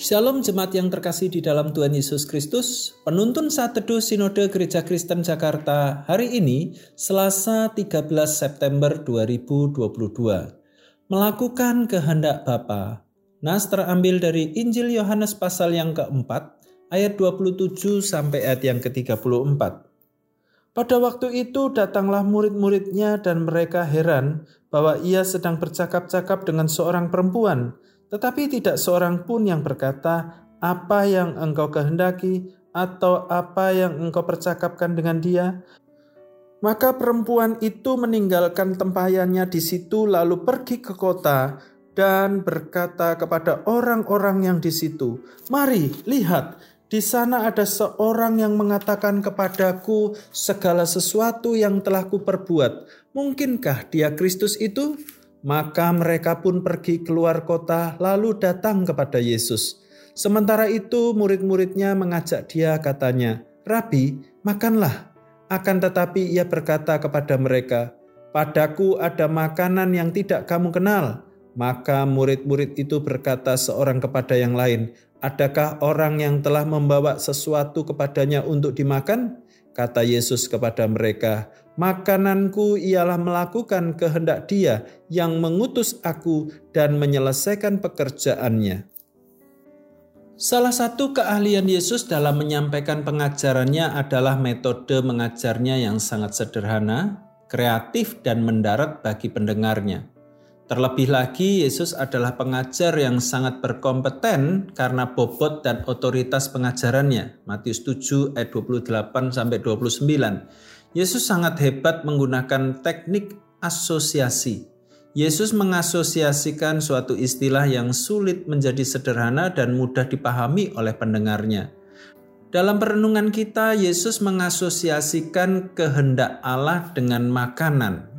Shalom jemaat yang terkasih di dalam Tuhan Yesus Kristus. Penuntun saat teduh Sinode Gereja Kristen Jakarta hari ini Selasa 13 September 2022. Melakukan kehendak Bapa. Nas terambil dari Injil Yohanes pasal yang keempat ayat 27 sampai ayat yang ke-34. Pada waktu itu datanglah murid-muridnya dan mereka heran bahwa ia sedang bercakap-cakap dengan seorang perempuan tetapi tidak seorang pun yang berkata, "Apa yang engkau kehendaki?" atau "Apa yang engkau percakapkan dengan dia?" Maka perempuan itu meninggalkan tempayannya di situ, lalu pergi ke kota dan berkata kepada orang-orang yang di situ, "Mari, lihat, di sana ada seorang yang mengatakan kepadaku segala sesuatu yang telah kuperbuat. Mungkinkah dia Kristus itu?" Maka mereka pun pergi keluar kota lalu datang kepada Yesus. Sementara itu murid-muridnya mengajak dia katanya, Rabi, makanlah. Akan tetapi ia berkata kepada mereka, Padaku ada makanan yang tidak kamu kenal. Maka murid-murid itu berkata seorang kepada yang lain, Adakah orang yang telah membawa sesuatu kepadanya untuk dimakan? Kata Yesus kepada mereka, "Makananku ialah melakukan kehendak Dia yang mengutus Aku dan menyelesaikan pekerjaannya." Salah satu keahlian Yesus dalam menyampaikan pengajarannya adalah metode mengajarnya yang sangat sederhana, kreatif, dan mendarat bagi pendengarnya. Terlebih lagi, Yesus adalah pengajar yang sangat berkompeten karena bobot dan otoritas pengajarannya. Matius 7 ayat 28 sampai 29. Yesus sangat hebat menggunakan teknik asosiasi. Yesus mengasosiasikan suatu istilah yang sulit menjadi sederhana dan mudah dipahami oleh pendengarnya. Dalam perenungan kita, Yesus mengasosiasikan kehendak Allah dengan makanan,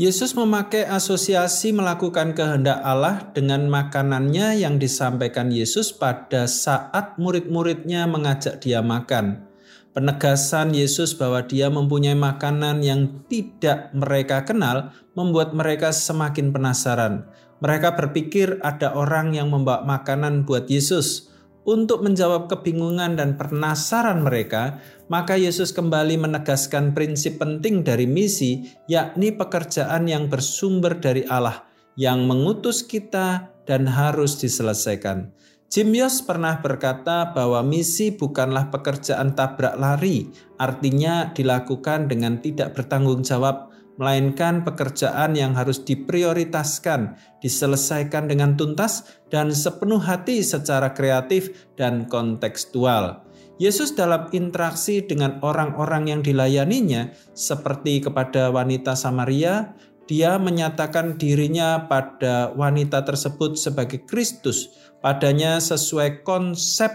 Yesus memakai asosiasi melakukan kehendak Allah dengan makanannya yang disampaikan Yesus pada saat murid-muridnya mengajak dia makan. Penegasan Yesus bahwa dia mempunyai makanan yang tidak mereka kenal membuat mereka semakin penasaran. Mereka berpikir ada orang yang membawa makanan buat Yesus. Untuk menjawab kebingungan dan penasaran mereka, maka Yesus kembali menegaskan prinsip penting dari misi, yakni pekerjaan yang bersumber dari Allah, yang mengutus kita dan harus diselesaikan. Jim Yos pernah berkata bahwa misi bukanlah pekerjaan tabrak lari, artinya dilakukan dengan tidak bertanggung jawab, melainkan pekerjaan yang harus diprioritaskan, diselesaikan dengan tuntas dan sepenuh hati secara kreatif dan kontekstual. Yesus dalam interaksi dengan orang-orang yang dilayaninya, seperti kepada wanita Samaria, dia menyatakan dirinya pada wanita tersebut sebagai Kristus, padanya sesuai konsep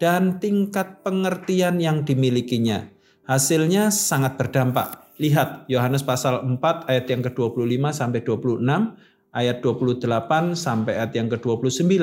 dan tingkat pengertian yang dimilikinya. Hasilnya sangat berdampak. Lihat Yohanes pasal 4 ayat yang ke-25 sampai 26, ayat 28 sampai ayat yang ke-29.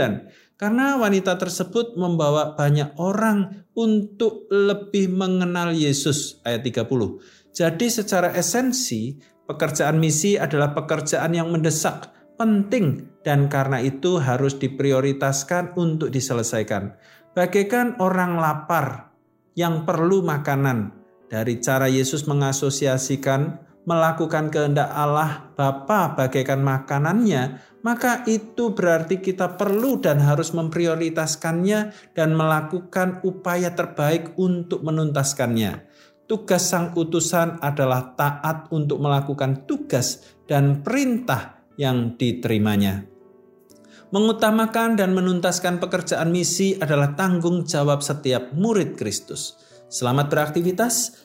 Karena wanita tersebut membawa banyak orang untuk lebih mengenal Yesus ayat 30. Jadi secara esensi pekerjaan misi adalah pekerjaan yang mendesak, penting dan karena itu harus diprioritaskan untuk diselesaikan. Bagaikan orang lapar yang perlu makanan, dari cara Yesus mengasosiasikan melakukan kehendak Allah Bapa bagaikan makanannya, maka itu berarti kita perlu dan harus memprioritaskannya dan melakukan upaya terbaik untuk menuntaskannya. Tugas sang utusan adalah taat untuk melakukan tugas dan perintah yang diterimanya. Mengutamakan dan menuntaskan pekerjaan misi adalah tanggung jawab setiap murid Kristus. Selamat beraktivitas,